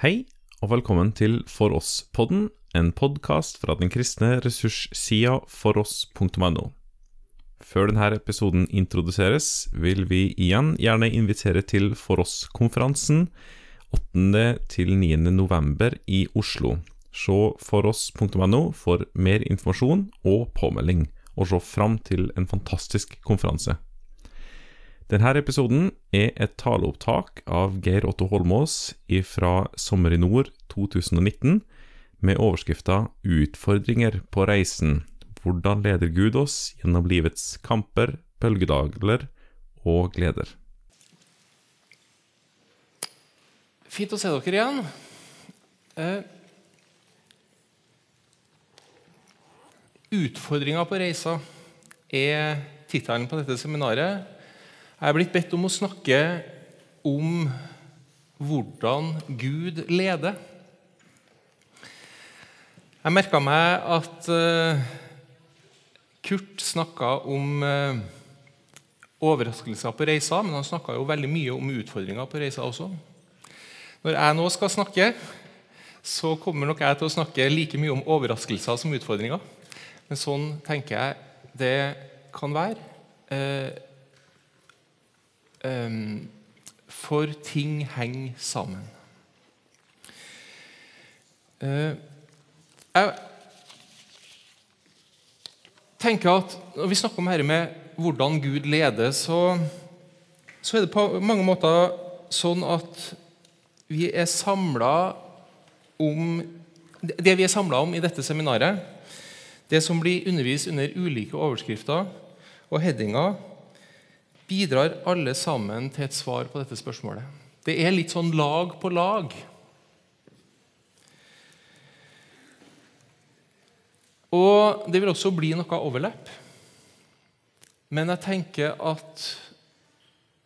Hei, og velkommen til For oss-podden, en podkast fra den kristne ressurssida foross.no. Før denne episoden introduseres, vil vi igjen gjerne invitere til For oss-konferansen 8. til 9. november i Oslo. Se foross.no for mer informasjon og påmelding, og se fram til en fantastisk konferanse. Denne episoden er et taleopptak av Geir Otto Holmås fra Sommer i nord 2019, med overskrifta 'Utfordringer på reisen'. Hvordan leder Gud oss gjennom livets kamper, bølgedaler og gleder? Fint å se dere igjen. Uh, utfordringer på reisa er tittelen på dette seminaret. Jeg er blitt bedt om å snakke om hvordan Gud leder. Jeg merka meg at uh, Kurt snakka om uh, overraskelser på reisa, men han snakka jo veldig mye om utfordringer på reisa også. Når jeg nå skal snakke, så kommer nok jeg til å snakke like mye om overraskelser som utfordringer. Men sånn tenker jeg det kan være. Um, for ting henger sammen. Uh, jeg tenker at Når vi snakker om dette med hvordan Gud leder, så, så er det på mange måter sånn at vi er samla om Det vi er samla om i dette seminaret, det som blir undervist under ulike overskrifter og headinger, bidrar alle sammen til et svar på dette spørsmålet. Det er litt sånn lag på lag. Og det vil også bli noe overlapp. Men jeg tenker at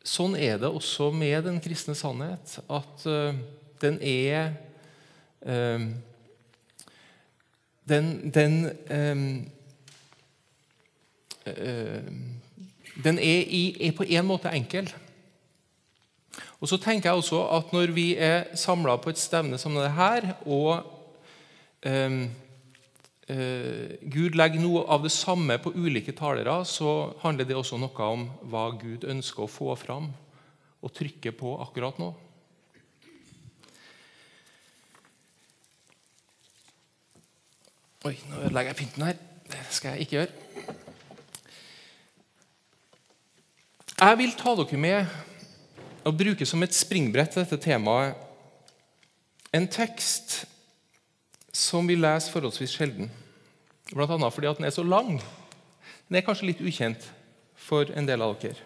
sånn er det også med den kristne sannhet. At uh, den er uh, Den, den uh, Den er, i, er, på en måte enkel. Og så tenker jeg også at Når vi er samla på et stevne som dette her, og um, Uh, Gud legger noe av det samme på ulike talere, så handler det også noe om hva Gud ønsker å få fram og trykke på akkurat nå. Oi, nå ødelegger jeg pynten her. Det skal jeg ikke gjøre. Jeg vil ta dere med og bruke som et springbrett til dette temaet en tekst som vi leser forholdsvis sjelden. Bl.a. fordi den er så lang. Den er kanskje litt ukjent for en del av dere.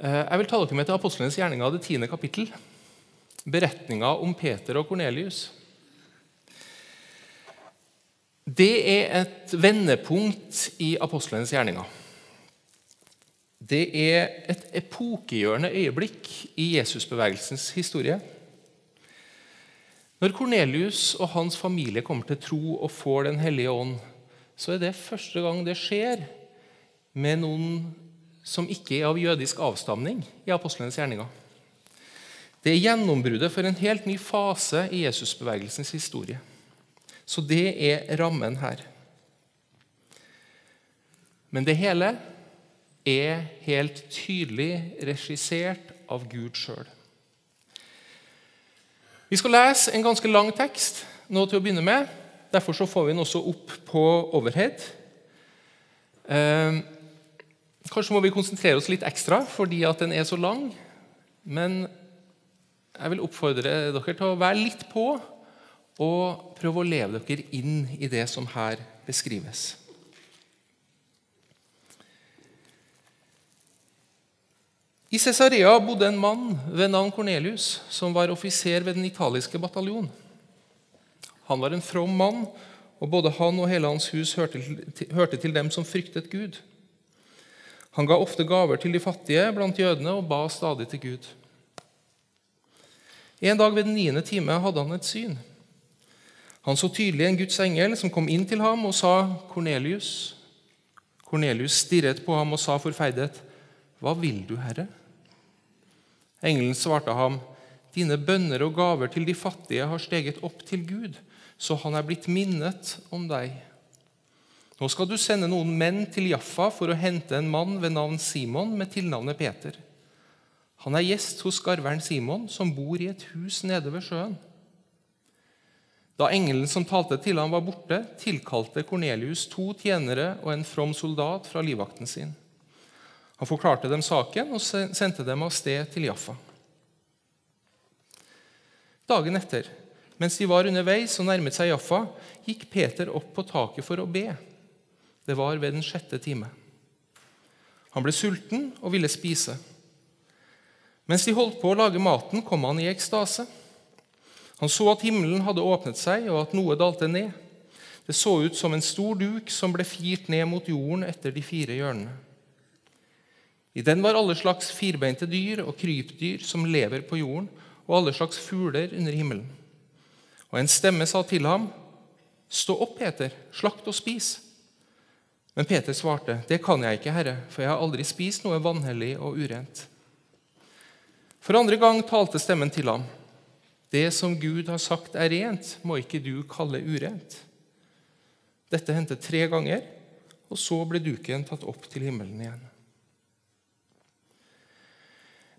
Eh, jeg vil ta dere med til Apostlenes gjerninger, det tiende kapittel. Beretninga om Peter og Kornelius. Det er et vendepunkt i apostlenes gjerninger. Det er et epokegjørende øyeblikk i Jesusbevegelsens historie. Når Kornelius og hans familie kommer til tro og får Den hellige ånd, så er det første gang det skjer med noen som ikke er av jødisk avstamning i apostlenes gjerninger. Det er gjennombruddet for en helt ny fase i Jesusbevegelsens historie. Så det er rammen her. Men det hele er helt tydelig regissert av Gud sjøl. Vi skal lese en ganske lang tekst nå til å begynne med. Derfor så får vi den også opp på overhead. Eh, kanskje må vi konsentrere oss litt ekstra fordi at den er så lang. Men jeg vil oppfordre dere til å være litt på og prøve å leve dere inn i det som her beskrives. I Cesarea bodde en mann ved navn Kornelius, som var offiser ved den italiske bataljon. Han var en from mann, og både han og hele hans hus hørte til, hørte til dem som fryktet Gud. Han ga ofte gaver til de fattige blant jødene og ba stadig til Gud. En dag ved den niende time hadde han et syn. Han så tydelig en Guds engel som kom inn til ham og sa, 'Kornelius.' Kornelius stirret på ham og sa forferdet, 'Hva vil du, Herre?' Engelen svarte ham, Dine bønner og gaver til de fattige har steget opp til Gud, så han er blitt minnet om deg. Nå skal du sende noen menn til Jaffa for å hente en mann ved navn Simon med tilnavnet Peter. Han er gjest hos skarveren Simon, som bor i et hus nede ved sjøen. Da engelen som talte til ham, var borte, tilkalte Kornelius to tjenere og en from soldat fra livvakten sin. Han forklarte dem saken og sendte dem av sted til Jaffa. Dagen etter, mens de var underveis og nærmet seg Jaffa, gikk Peter opp på taket for å be. Det var ved den sjette time. Han ble sulten og ville spise. Mens de holdt på å lage maten, kom han i ekstase. Han så at himmelen hadde åpnet seg, og at noe dalte ned. Det så ut som en stor duk som ble firt ned mot jorden etter de fire hjørnene. I den var alle slags firbeinte dyr og krypdyr som lever på jorden, og alle slags fugler under himmelen. Og en stemme sa til ham, Stå opp, Peter, slakt og spis. Men Peter svarte, Det kan jeg ikke, Herre, for jeg har aldri spist noe vanhellig og urent. For andre gang talte stemmen til ham, Det som Gud har sagt er rent, må ikke du kalle urent. Dette hendte tre ganger, og så ble duken tatt opp til himmelen igjen.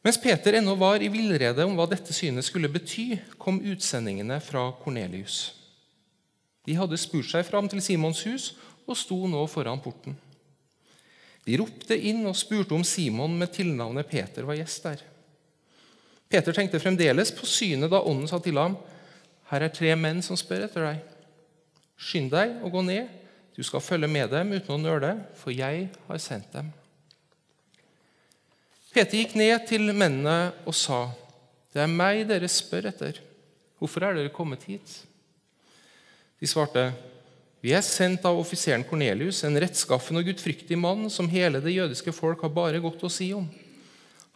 Mens Peter ennå var i villrede om hva dette synet skulle bety, kom utsendingene fra Kornelius. De hadde spurt seg fram til Simons hus og sto nå foran porten. De ropte inn og spurte om Simon med tilnavnet Peter var gjest der. Peter tenkte fremdeles på synet da ånden sa til ham, 'Her er tre menn som spør etter deg.' 'Skynd deg og gå ned. Du skal følge med dem uten å nøle, for jeg har sendt dem.' Peter gikk ned til mennene og sa, 'Det er meg dere spør etter. Hvorfor er dere kommet hit?' De svarte, 'Vi er sendt av offiseren Kornelius, en rettskaffen og gudfryktig mann som hele det jødiske folk har bare godt å si om.'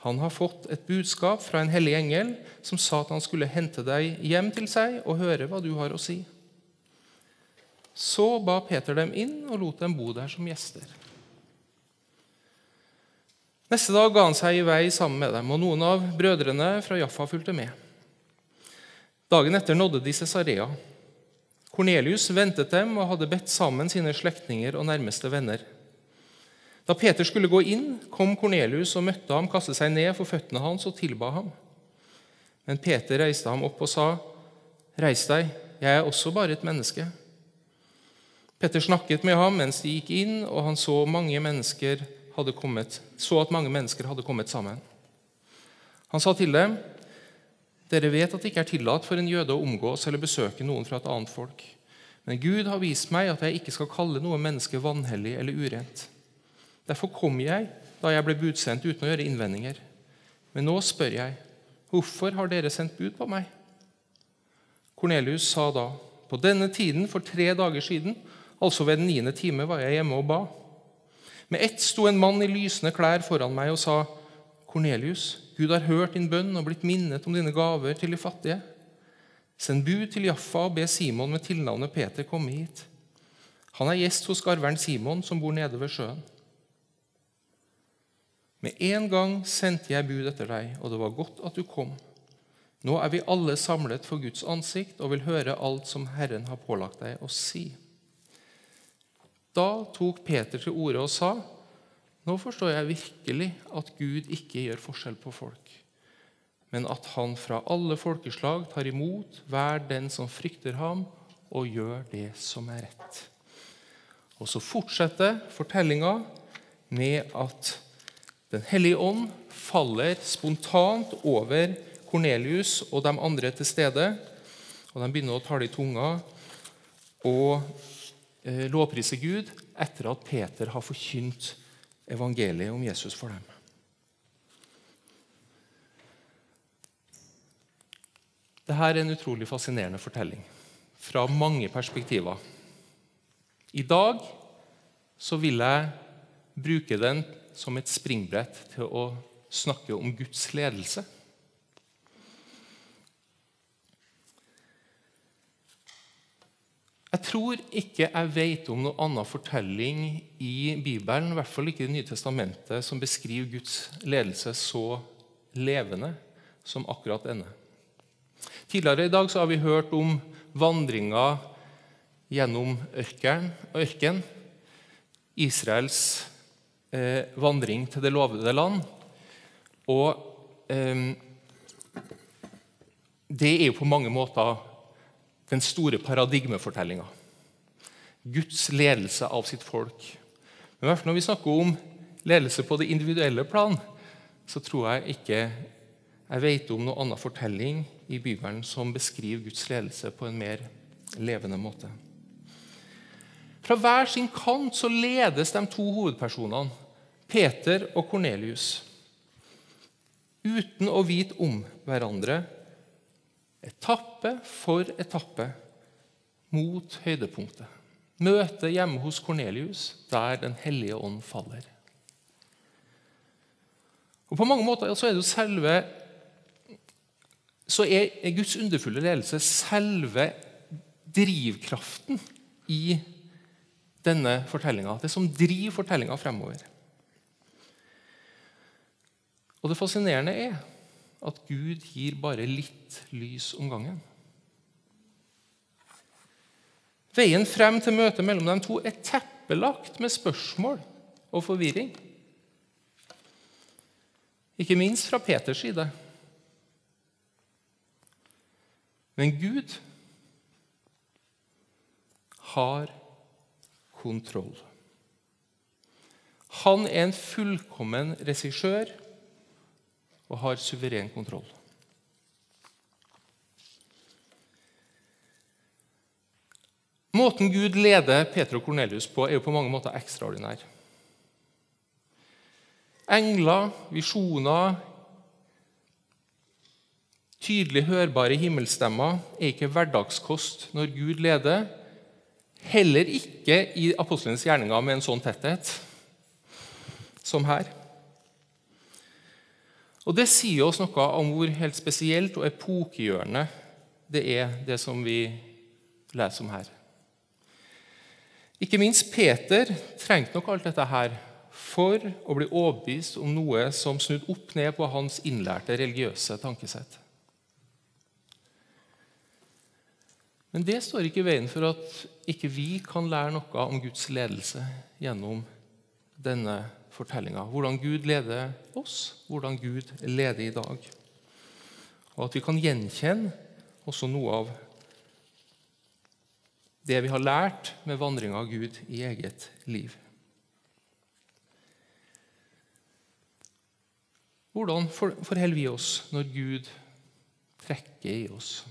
Han har fått et budskap fra en hellig engel som sa at han skulle hente deg hjem til seg og høre hva du har å si. Så ba Peter dem inn og lot dem bo der som gjester. Neste dag ga han seg i vei sammen med dem, og noen av brødrene fra Jaffa fulgte med. Dagen etter nådde de Cesarea. Kornelius ventet dem og hadde bedt sammen sine slektninger og nærmeste venner. Da Peter skulle gå inn, kom Kornelius og møtte ham, kastet seg ned for føttene hans og tilba ham. Men Peter reiste ham opp og sa, 'Reis deg, jeg er også bare et menneske.' Peter snakket med ham mens de gikk inn, og han så mange mennesker hadde kommet, så at mange mennesker hadde kommet sammen. Han sa til dem, 'Dere vet at det ikke er tillatt for en jøde å omgås eller besøke noen fra et annet folk.' Men Gud har vist meg at jeg ikke skal kalle noe menneske vanhellig eller urent. Derfor kom jeg da jeg ble budsendt uten å gjøre innvendinger. Men nå spør jeg, hvorfor har dere sendt bud på meg? Kornelius sa da, på denne tiden for tre dager siden, altså ved den niende time, var jeg hjemme og ba. Med ett sto en mann i lysende klær foran meg og sa, 'Kornelius, Gud har hørt din bønn og blitt minnet om dine gaver til de fattige.' 'Send bud til Jaffa og be Simon med tilnavnet Peter komme hit.' 'Han er gjest hos garveren Simon, som bor nede ved sjøen.' Med en gang sendte jeg bud etter deg, og det var godt at du kom. Nå er vi alle samlet for Guds ansikt og vil høre alt som Herren har pålagt deg å si. Da tok Peter til orde og sa, 'Nå forstår jeg virkelig at Gud ikke gjør forskjell på folk,' 'men at han fra alle folkeslag tar imot hver den som frykter ham, og gjør det som er rett.' Og så fortsetter fortellinga med at Den hellige ånd faller spontant over Kornelius og de andre til stede. Og de begynner å tale i tunga. Og lovprise Gud etter at Peter har forkynt evangeliet om Jesus for dem. Dette er en utrolig fascinerende fortelling fra mange perspektiver. I dag så vil jeg bruke den som et springbrett til å snakke om Guds ledelse. Jeg tror ikke jeg vet om noen annen fortelling i Bibelen, i hvert fall ikke i Det nye testamentet, som beskriver Guds ledelse så levende som akkurat denne. Tidligere i dag har vi hørt om vandringa gjennom ørken, ørken Israels eh, vandring til det lovede land. Og eh, det er jo på mange måter den store paradigmefortellinga. Guds ledelse av sitt folk. Men hvert når vi snakker om ledelse på det individuelle plan, så tror jeg ikke jeg vet om noen annen fortelling i Bibelen som beskriver Guds ledelse på en mer levende måte. Fra hver sin kant så ledes de to hovedpersonene, Peter og Kornelius, uten å vite om hverandre, etappe for etappe, mot høydepunktet. Møte hjemme hos Kornelius, der Den hellige ånd faller. Og På mange måter så er det jo selve så er Guds underfulle ledelse selve drivkraften i denne fortellinga. Det som driver fortellinga fremover. Og Det fascinerende er at Gud gir bare litt lys om gangen. Veien frem til møtet mellom de to er teppelagt med spørsmål og forvirring. Ikke minst fra Peters side. Men Gud har kontroll. Han er en fullkommen regissør og har suveren kontroll. Måten Gud leder Peter og Kornelius på, er jo på mange måter ekstraordinær. Engler, visjoner, Tydelig hørbare himmelstemmer er ikke hverdagskost når Gud leder. Heller ikke i apostlenes gjerninger med en sånn tetthet som her. Og Det sier oss noe om hvor helt spesielt og epokegjørende det er, det som vi leser om her. Ikke minst Peter trengte nok alt dette her for å bli overbevist om noe som snudde opp ned på hans innlærte religiøse tankesett. Men det står ikke i veien for at ikke vi kan lære noe om Guds ledelse gjennom denne fortellinga. Hvordan Gud leder oss, hvordan Gud leder i dag. Og at vi kan gjenkjenne også noe av det vi har lært med vandringa av Gud i eget liv. Hvordan forholder vi oss når Gud trekker i oss?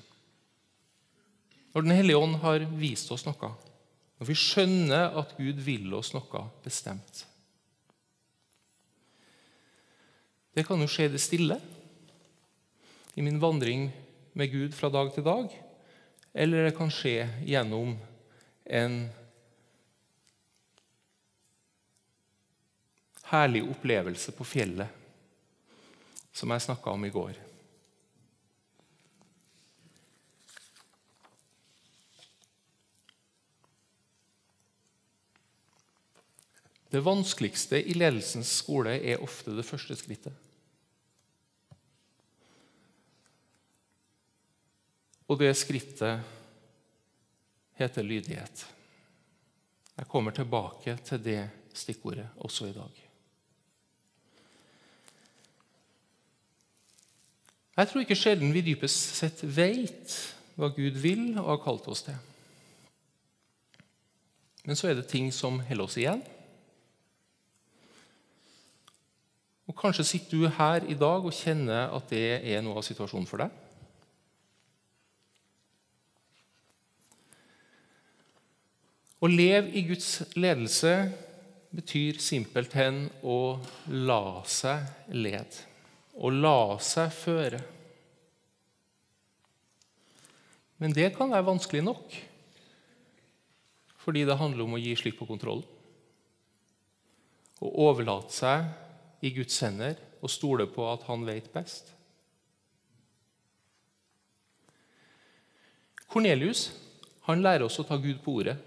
Når Den hellige ånd har vist oss noe, når vi skjønner at Gud vil oss noe bestemt Det kan jo skje det stille i min vandring med Gud fra dag til dag, eller det kan skje gjennom en herlig opplevelse på fjellet, som jeg snakka om i går. Det vanskeligste i ledelsens skole er ofte det første skrittet. Og det skrittet heter lydighet. Jeg kommer tilbake til det stikkordet også i dag. Jeg tror ikke sjelden vi dypest sett vet hva Gud vil og har kalt oss til. Men så er det ting som holder oss igjen. Og Kanskje sitter du her i dag og kjenner at det er noe av situasjonen for deg. Å leve i Guds ledelse betyr simpelthen å la seg lede. Å la seg føre. Men det kan være vanskelig nok, fordi det handler om å gi slipp på kontrollen. Å overlate seg i Guds hender og stole på at han vet best. Kornelius lærer oss å ta Gud på ordet.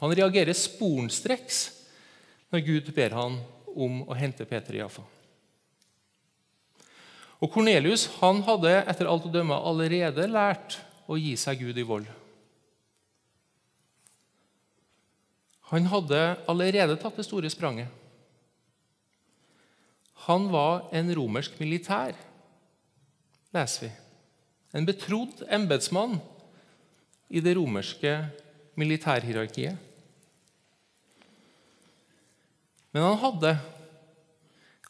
Han reagerer sporenstreks når Gud ber han om å hente Peter i Jaffa. Og Kornelius han hadde etter alt å dømme allerede lært å gi seg Gud i vold. Han hadde allerede tatt det store spranget. Han var en romersk militær, leser vi. En betrodd embetsmann i det romerske militærhierarkiet. Men han hadde,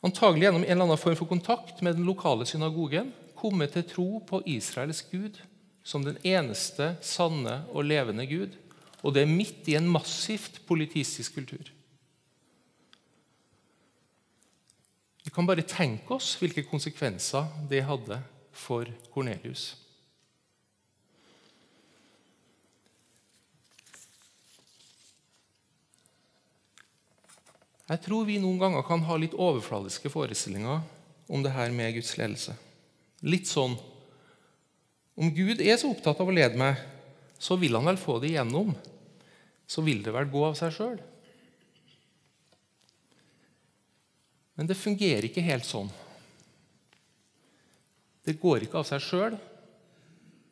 antagelig gjennom en eller annen form for kontakt med den lokale synagogen, kommet til tro på Israels Gud som den eneste sanne og levende Gud, og det er midt i en massivt politistisk kultur. Vi kan bare tenke oss hvilke konsekvenser det hadde for Kornelius. Jeg tror vi noen ganger kan ha litt overfladiske forestillinger om det her med Guds ledelse. Litt sånn Om Gud er så opptatt av å lede meg, så vil han vel få det igjennom. Så vil det vel gå av seg sjøl. Men det fungerer ikke helt sånn. Det går ikke av seg sjøl.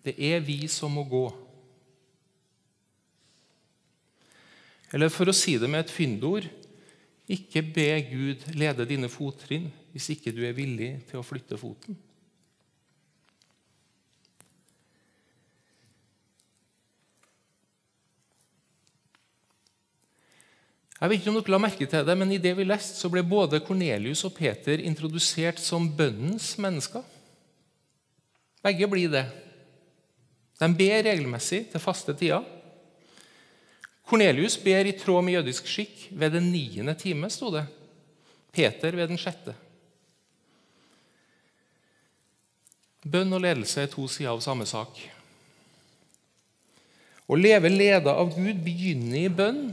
Det er vi som må gå. Eller for å si det med et fyndord ikke be Gud lede dine fottrinn hvis ikke du er villig til å flytte foten. Jeg vet ikke om dere la merke til det, men I det vi leste, så ble både Kornelius og Peter introdusert som bønnens mennesker. Begge blir det. De ber regelmessig til faste tider. Kornelius ber i tråd med jødisk skikk ved den niende time, sto det. Peter ved den sjette. Bønn og ledelse er to sider av samme sak. Å leve leda av Gud begynner i bønn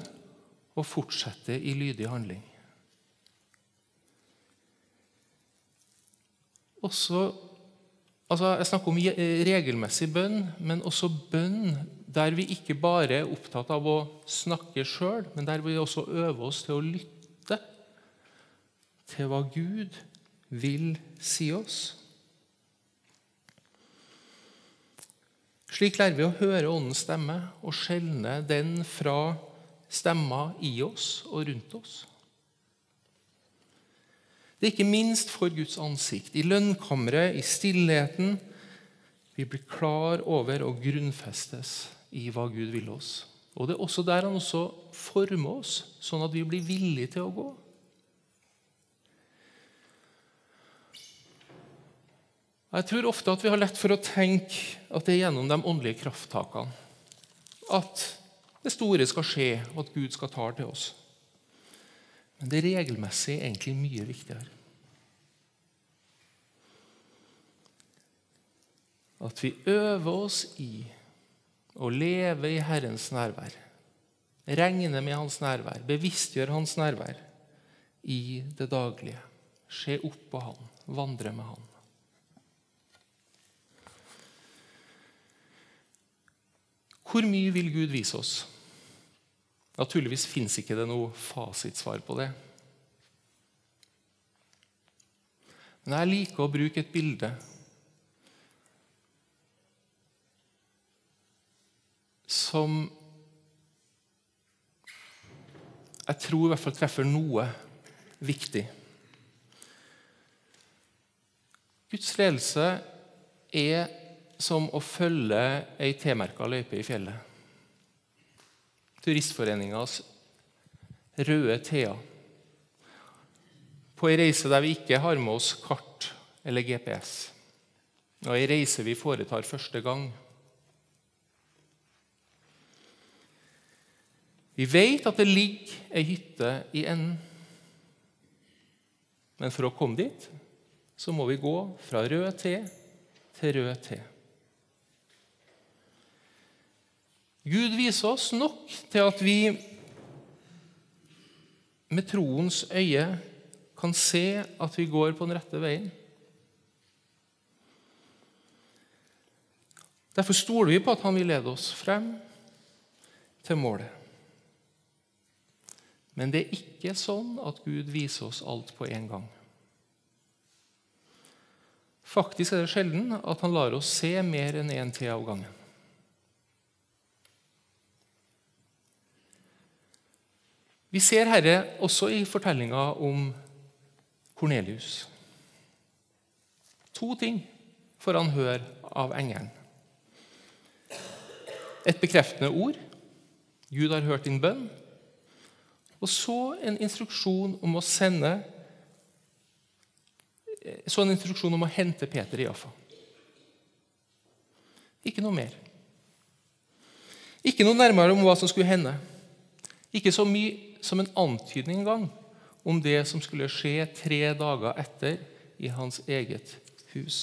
og fortsetter i lydig handling. Også, altså jeg snakker om regelmessig bønn, men også bønn der vi ikke bare er opptatt av å snakke sjøl, men der vi også øver oss til å lytte til hva Gud vil si oss. Slik lærer vi å høre Åndens stemme og skjelne den fra stemmer i oss og rundt oss. Det er ikke minst for Guds ansikt, i lønnkammeret, i stillheten, vi blir klar over og grunnfestes i hva Gud vil oss. Og Det er også der han også former oss, sånn at vi blir villige til å gå. Jeg tror ofte at vi har lett for å tenke at det er gjennom de åndelige krafttakene at det store skal skje, og at Gud skal ta til oss. Men det regelmessige er egentlig mye viktigere. At vi øver oss i å leve i Herrens nærvær. Regne med Hans nærvær, bevisstgjøre Hans nærvær i det daglige. Se opp på Han, vandre med Han. Hvor mye vil Gud vise oss? Naturligvis fins ikke det noe fasitsvar på det. Men jeg liker å bruke et bilde som jeg tror i hvert fall treffer noe viktig. Guds ledelse er som å følge ei T-merka løype i fjellet. Turistforeningas røde T-er. På ei reise der vi ikke har med oss kart eller GPS. Og ei reise vi foretar første gang. Vi vet at det ligger ei hytte i enden. Men for å komme dit så må vi gå fra rød T til rød T. Gud viser oss nok til at vi med troens øye kan se at vi går på den rette veien. Derfor stoler vi på at han vil lede oss frem til målet. Men det er ikke sånn at Gud viser oss alt på en gang. Faktisk er det sjelden at han lar oss se mer enn én til av gangen. Vi ser herre også i fortellinga om Kornelius. To ting får han høre av engelen. Et bekreftende ord. Gud har hørt din bønn. Og så en instruksjon om å sende Så en instruksjon om å hente Peter i Jaffa. Ikke noe mer. Ikke noe nærmere om hva som skulle hende. Ikke så mye som en antydning engang om det som skulle skje tre dager etter i hans eget hus.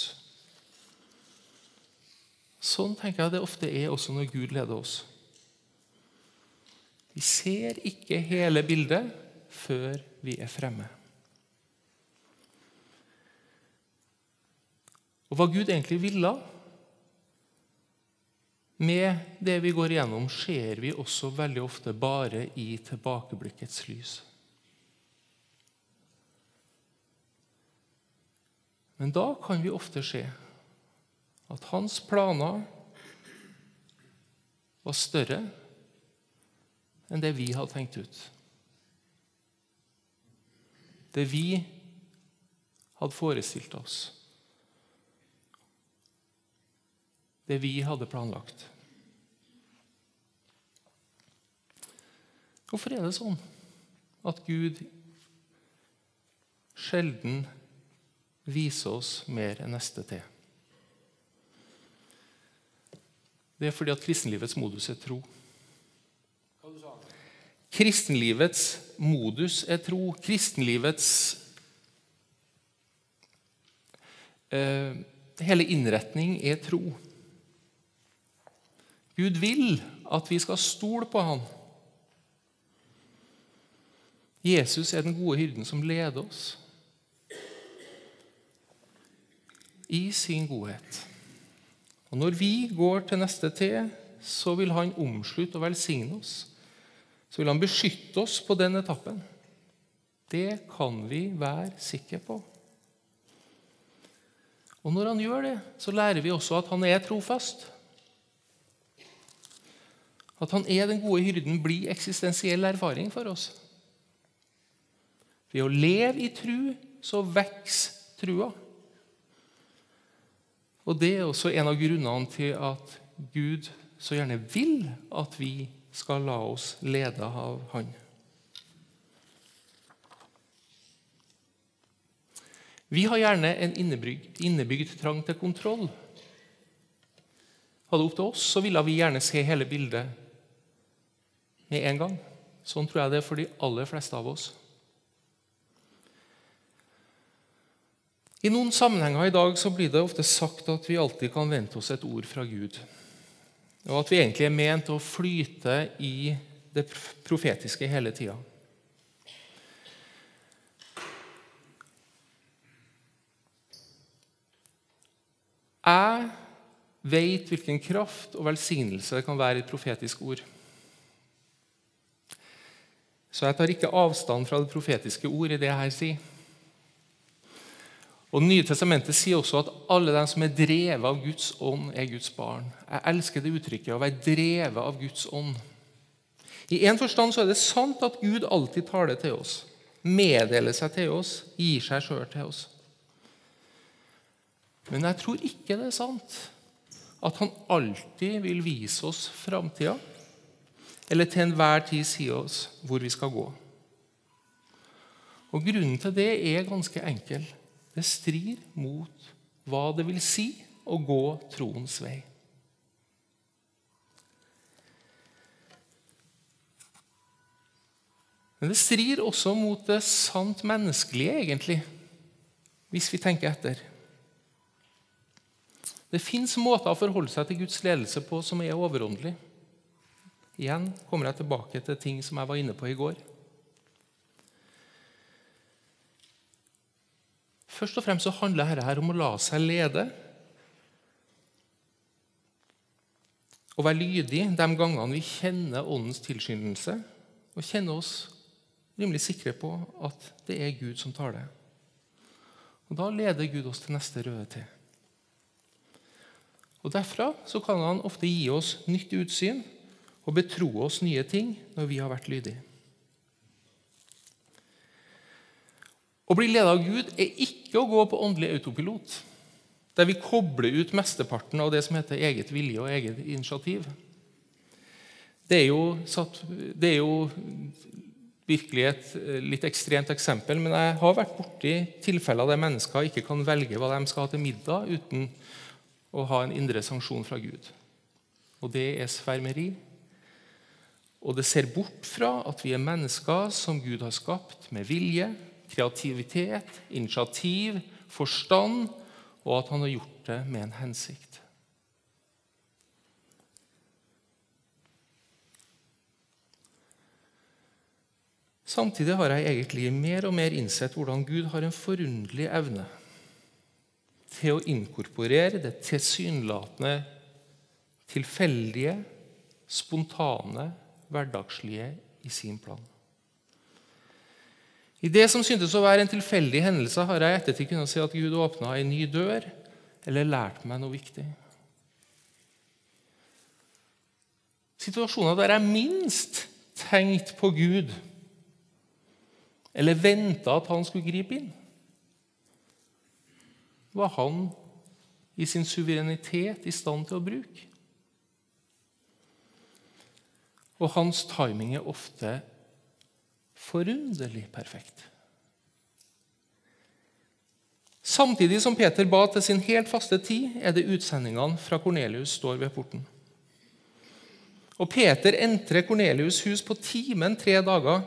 Sånn tenker jeg det ofte er også når Gud leder oss. Vi ser ikke hele bildet før vi er fremme. Og hva Gud egentlig ville med det vi går igjennom, ser vi også veldig ofte bare i tilbakeblikkets lys. Men da kan vi ofte se at hans planer var større enn det vi hadde tenkt ut. Det vi hadde forestilt oss. Det vi hadde planlagt. Hvorfor er det sånn at Gud sjelden viser oss mer enn neste til? Det er fordi at kristenlivets modus er tro. Kristenlivets modus er tro. Kristenlivets eh, Hele innretning er tro. Gud vil at vi skal stole på Han. Jesus er den gode hyrden som leder oss i sin godhet. Og Når vi går til neste T, så vil han omslutte og velsigne oss. Så vil han beskytte oss på den etappen. Det kan vi være sikre på. Og Når han gjør det, så lærer vi også at han er trofast. At han er den gode hyrden, blir eksistensiell erfaring for oss. Ved å leve i tru så vokser trua. Og Det er også en av grunnene til at Gud så gjerne vil at vi skal la oss lede av Han. Vi har gjerne en innebygd, innebygd trang til kontroll. Hadde det opp til oss, så ville vi gjerne se hele bildet med en gang. Sånn tror jeg det er for de aller fleste av oss. I noen sammenhenger i dag så blir det ofte sagt at vi alltid kan vente oss et ord fra Gud. Og at vi egentlig er ment å flyte i det profetiske hele tida. Jeg vet hvilken kraft og velsignelse det kan være i et profetisk ord. Så jeg tar ikke avstand fra det profetiske ord i det jeg her sier. Og Det nye testamentet sier også at alle de som er drevet av Guds ånd, er Guds barn. Jeg elsker det uttrykket å være drevet av Guds ånd. I en forstand så er det sant at Gud alltid taler til oss, meddeler seg til oss, gir seg sjøl til oss. Men jeg tror ikke det er sant at han alltid vil vise oss framtida, eller til enhver tid si oss hvor vi skal gå. Og Grunnen til det er ganske enkel. Det strir mot hva det vil si å gå troens vei. Men det strir også mot det sant menneskelige, egentlig, hvis vi tenker etter. Det fins måter å forholde seg til Guds ledelse på som er overåndelig. Igjen kommer jeg tilbake til ting som jeg var inne på i går. Først og fremst så handler dette om å la seg lede. Å være lydig de gangene vi kjenner Åndens tilskyndelse og kjenner oss rimelig sikre på at det er Gud som tar det. Og Da leder Gud oss til neste røde T. Og Derfra så kan han ofte gi oss nytt utsyn og betro oss nye ting når vi har vært lydige. Å bli ledet av Gud er ikke å gå på åndelig autopilot, der vi kobler ut mesteparten av det som heter eget vilje og eget initiativ. Det er jo, satt, det er jo virkelig et eh, litt ekstremt eksempel, men jeg har vært borti tilfeller der mennesker ikke kan velge hva de skal ha til middag uten å ha en indre sanksjon fra Gud. Og det er svermeri. Og det ser bort fra at vi er mennesker som Gud har skapt med vilje, kreativitet, initiativ, forstand, og at han har gjort det med en hensikt. Samtidig har jeg egentlig mer og mer innsett hvordan Gud har en forunderlig evne til å inkorporere det tilsynelatende tilfeldige, spontane, hverdagslige i sin plan. I det som syntes å være en tilfeldig hendelse, har jeg ettertid kunnet si at Gud åpna en ny dør eller lært meg noe viktig. Situasjoner der jeg minst tenkte på Gud eller venta at han skulle gripe inn, var han i sin suverenitet i stand til å bruke. Og hans timing er ofte forunderlig perfekt. Samtidig som Peter ba til sin helt faste tid, er det utsendingene fra Kornelius står ved porten. Og Peter entrer Kornelius' hus på timen tre dager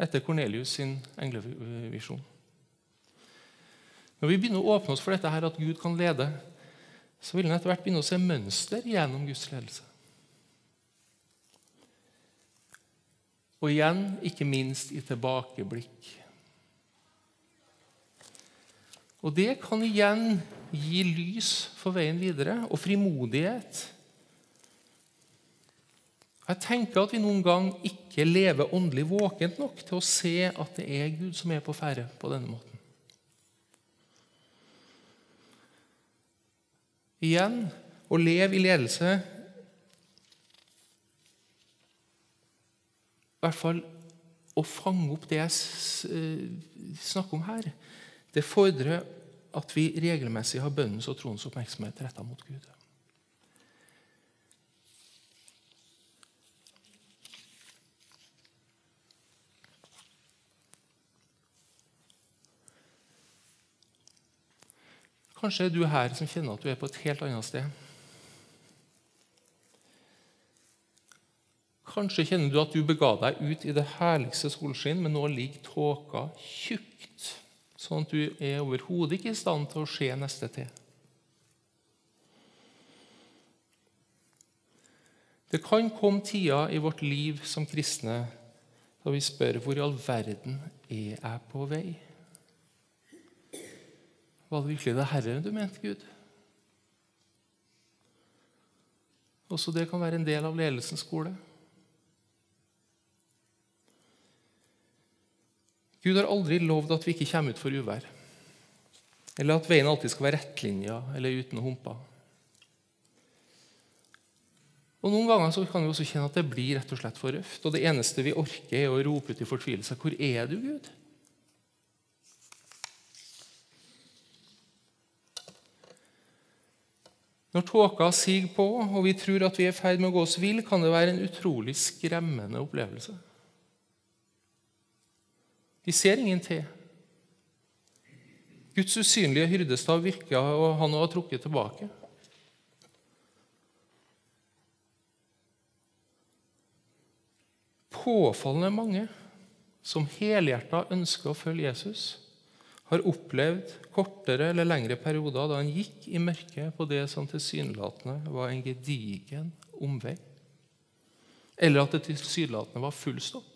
etter Kornelius sin englevisjon. Når vi begynner å åpne oss for dette her, at Gud kan lede, så vil en etter hvert begynne å se mønster gjennom Guds ledelse. Og igjen, ikke minst i tilbakeblikk. Og det kan igjen gi lys for veien videre og frimodighet. Jeg tenker at vi noen gang ikke lever åndelig våkent nok til å se at det er Gud som er på ferde på denne måten. Igjen å leve i ledelse I hvert fall å fange opp det jeg eh, snakker om her. Det fordrer at vi regelmessig har bønnens og troens oppmerksomhet retta mot Gud. Kanskje er du her som kjenner at du er på et helt annet sted. Kanskje kjenner du at du bega deg ut i det herligste solskinn, men nå ligger tåka tjukt, sånn at du er overhodet ikke i stand til å se neste til. Det kan komme tider i vårt liv som kristne da vi spør hvor i all verden er jeg på vei? Var det virkelig det Herre du mente, Gud? Også det kan være en del av ledelsens skole. Gud har aldri lovd at vi ikke kommer ut for uvær, eller at veien alltid skal være rettlinja eller uten humper. Og Noen ganger så kan vi også kjenne at det blir rett og slett for røft. Og det eneste vi orker, er å rope ut i fortvilelse. Hvor er du, Gud? Når tåka siger på, og vi tror at vi er i ferd med å gå oss vill, kan det være en utrolig skremmende opplevelse. Vi ser ingen til. Guds usynlige hyrdestav virker, og han har trukket tilbake. Påfallende mange som helhjerta ønsker å følge Jesus, har opplevd kortere eller lengre perioder da han gikk i mørket på det som tilsynelatende var en gedigen omvei, eller at det tilsynelatende var full stopp.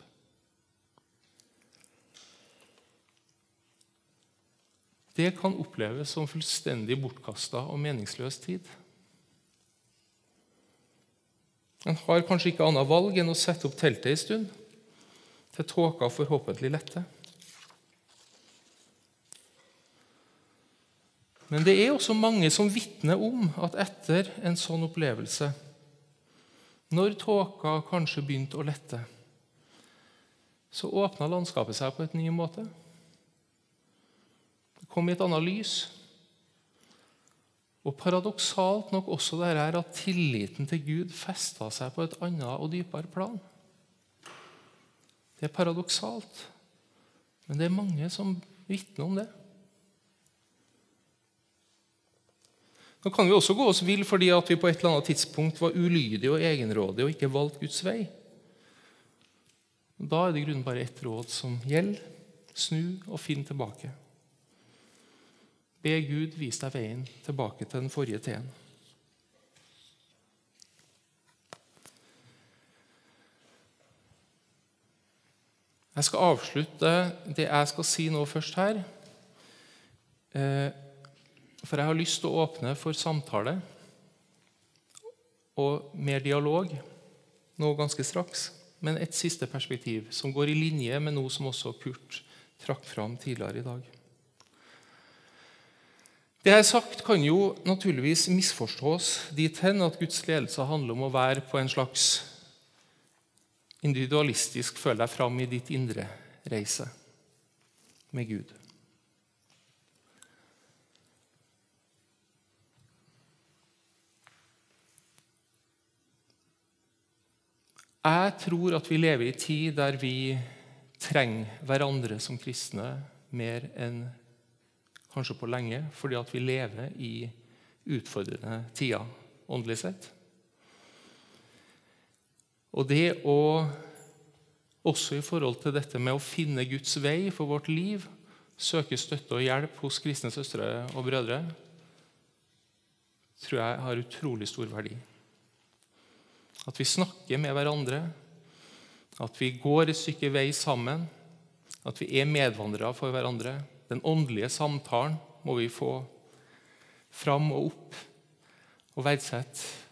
Det kan oppleves som fullstendig bortkasta og meningsløs tid. En har kanskje ikke annet valg enn å sette opp teltet en stund, til tåka forhåpentlig letter. Men det er også mange som vitner om at etter en sånn opplevelse, når tåka kanskje begynte å lette, så åpna landskapet seg på et ny måte. Kom i et annet lys. Og paradoksalt nok også det her at tilliten til Gud festa seg på et annet og dypere plan. Det er paradoksalt, men det er mange som vitner om det. Nå kan vi også gå oss vill fordi at vi på et eller annet tidspunkt var ulydige og egenrådige og ikke valgte Guds vei. Da er det i grunnen bare ett råd som gjelder. Snu og finn tilbake. Be Gud vise deg veien tilbake til den forrige teen. Jeg skal avslutte det jeg skal si nå først her. Eh, for jeg har lyst til å åpne for samtale og mer dialog nå ganske straks. Men et siste perspektiv som går i linje med noe som også Kurt trakk fram tidligere i dag. Det jeg har sagt, kan jo naturligvis misforstås dit hen at Guds ledelse handler om å være på en slags individualistisk føle deg fram i ditt indre reise med Gud. Jeg tror at vi lever i en tid der vi trenger hverandre som kristne mer enn kanskje på lenge, fordi at vi lever i utfordrende tider åndelig sett. Og det å også i forhold til dette med å finne Guds vei for vårt liv, søke støtte og hjelp hos kristne søstre og brødre, tror jeg har utrolig stor verdi. At vi snakker med hverandre, at vi går et stykke vei sammen, at vi er medvandrere for hverandre. Den åndelige samtalen må vi få fram og opp og verdsette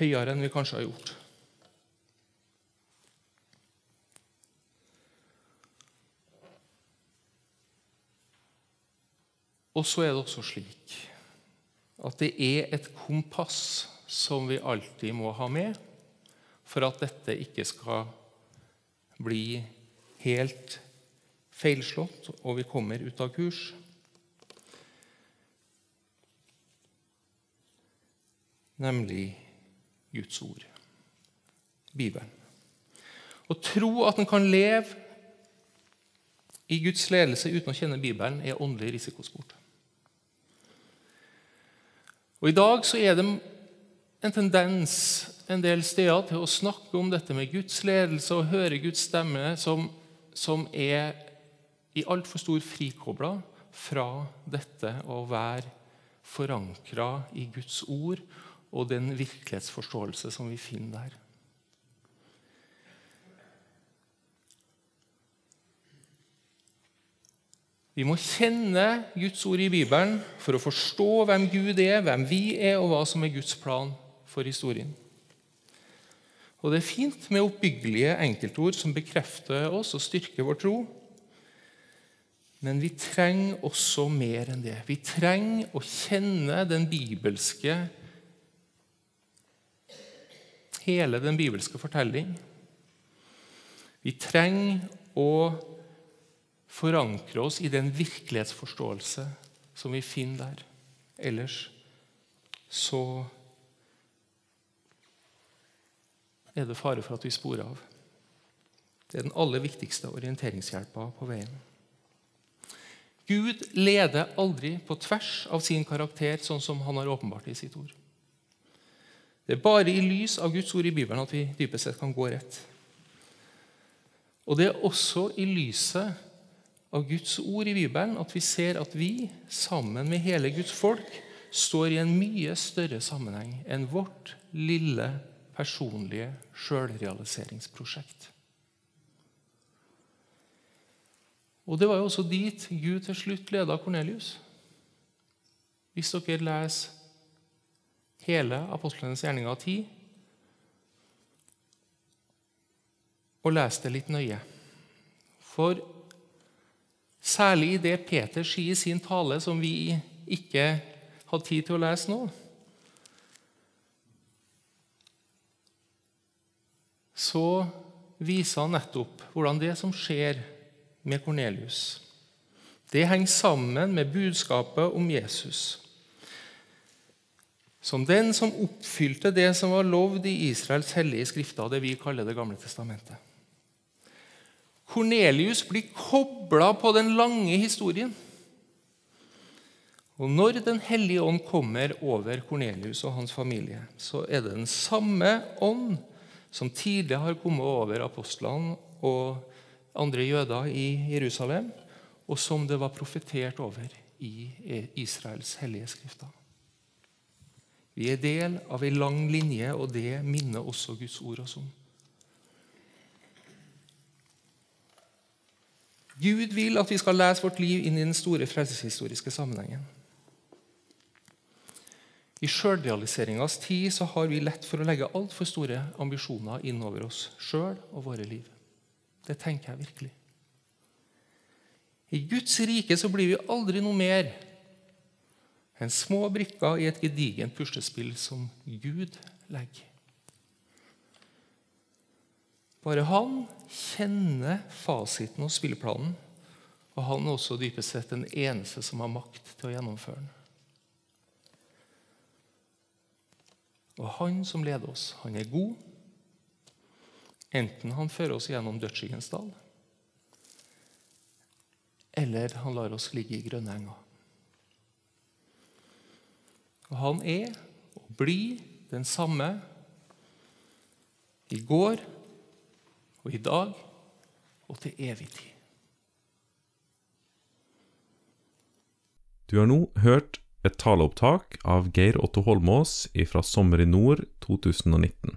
høyere enn vi kanskje har gjort. Og så er det også slik at det er et kompass som vi alltid må ha med for at dette ikke skal bli helt feilslått og vi kommer ut av kurs. Nemlig Guds ord, Bibelen. Å tro at en kan leve i Guds ledelse uten å kjenne Bibelen, er åndelig risikosport. Og I dag så er det en tendens en del steder til å snakke om dette med Guds ledelse og høre Guds stemme som, som er i altfor stor frikobla fra dette å være forankra i Guds ord og den virkelighetsforståelse som vi finner der. Vi må kjenne Guds ord i Bibelen for å forstå hvem Gud er, hvem vi er, og hva som er Guds plan for historien. Og Det er fint med oppbyggelige enkeltord som bekrefter oss og styrker vår tro. Men vi trenger også mer enn det. Vi trenger å kjenne den bibelske hele den bibelske fortelling. Vi trenger å forankre oss i den virkelighetsforståelse som vi finner der. Ellers så er det fare for at vi sporer av. Det er den aller viktigste orienteringshjelpa på veien. Gud leder aldri på tvers av sin karakter, sånn som han har åpenbart i sitt ord. Det er bare i lys av Guds ord i Bibelen at vi dypest sett kan gå rett. Og det er også i lyset av Guds ord i Bibelen at vi ser at vi, sammen med hele Guds folk, står i en mye større sammenheng enn vårt lille, personlige sjølrealiseringsprosjekt. Og Det var jo også dit Gud til slutt leda Kornelius. Hvis dere leser hele apostlenes gjerninger 10, og leser det litt nøye For Særlig i det Peter sier i sin tale, som vi ikke hadde tid til å lese nå, så viser han nettopp hvordan det som skjer med Kornelius, det henger sammen med budskapet om Jesus. Som den som oppfylte det som var lovd i Israels hellige skrifter, det vi kaller Det gamle testamentet. Kornelius blir kobla på den lange historien. Og Når Den hellige ånd kommer over Kornelius og hans familie, så er det den samme ånd som tidligere har kommet over apostlene og andre jøder i Jerusalem, og som det var profetert over i Israels hellige skrifter. Vi er del av ei lang linje, og det minner også Guds ord oss om. Gud vil at vi skal lese vårt liv inn i den store frelseshistoriske sammenhengen. I sjølrealiseringas tid så har vi lett for å legge altfor store ambisjoner innover oss sjøl og våre liv. Det tenker jeg virkelig. I Guds rike så blir vi aldri noe mer enn små brikker i et gedigent puslespill som Gud legger. Bare han kjenner fasiten og spilleplanen, og han er også dypest sett den eneste som har makt til å gjennomføre den. Og han som leder oss, han er god, enten han fører oss gjennom dødsskyggens dal, eller han lar oss ligge i grønne enger. Og han er og blir den samme i går og i dag og til evig tid. Du har nå hørt et taleopptak av Geir Otto Holmås fra Sommer i nord 2019.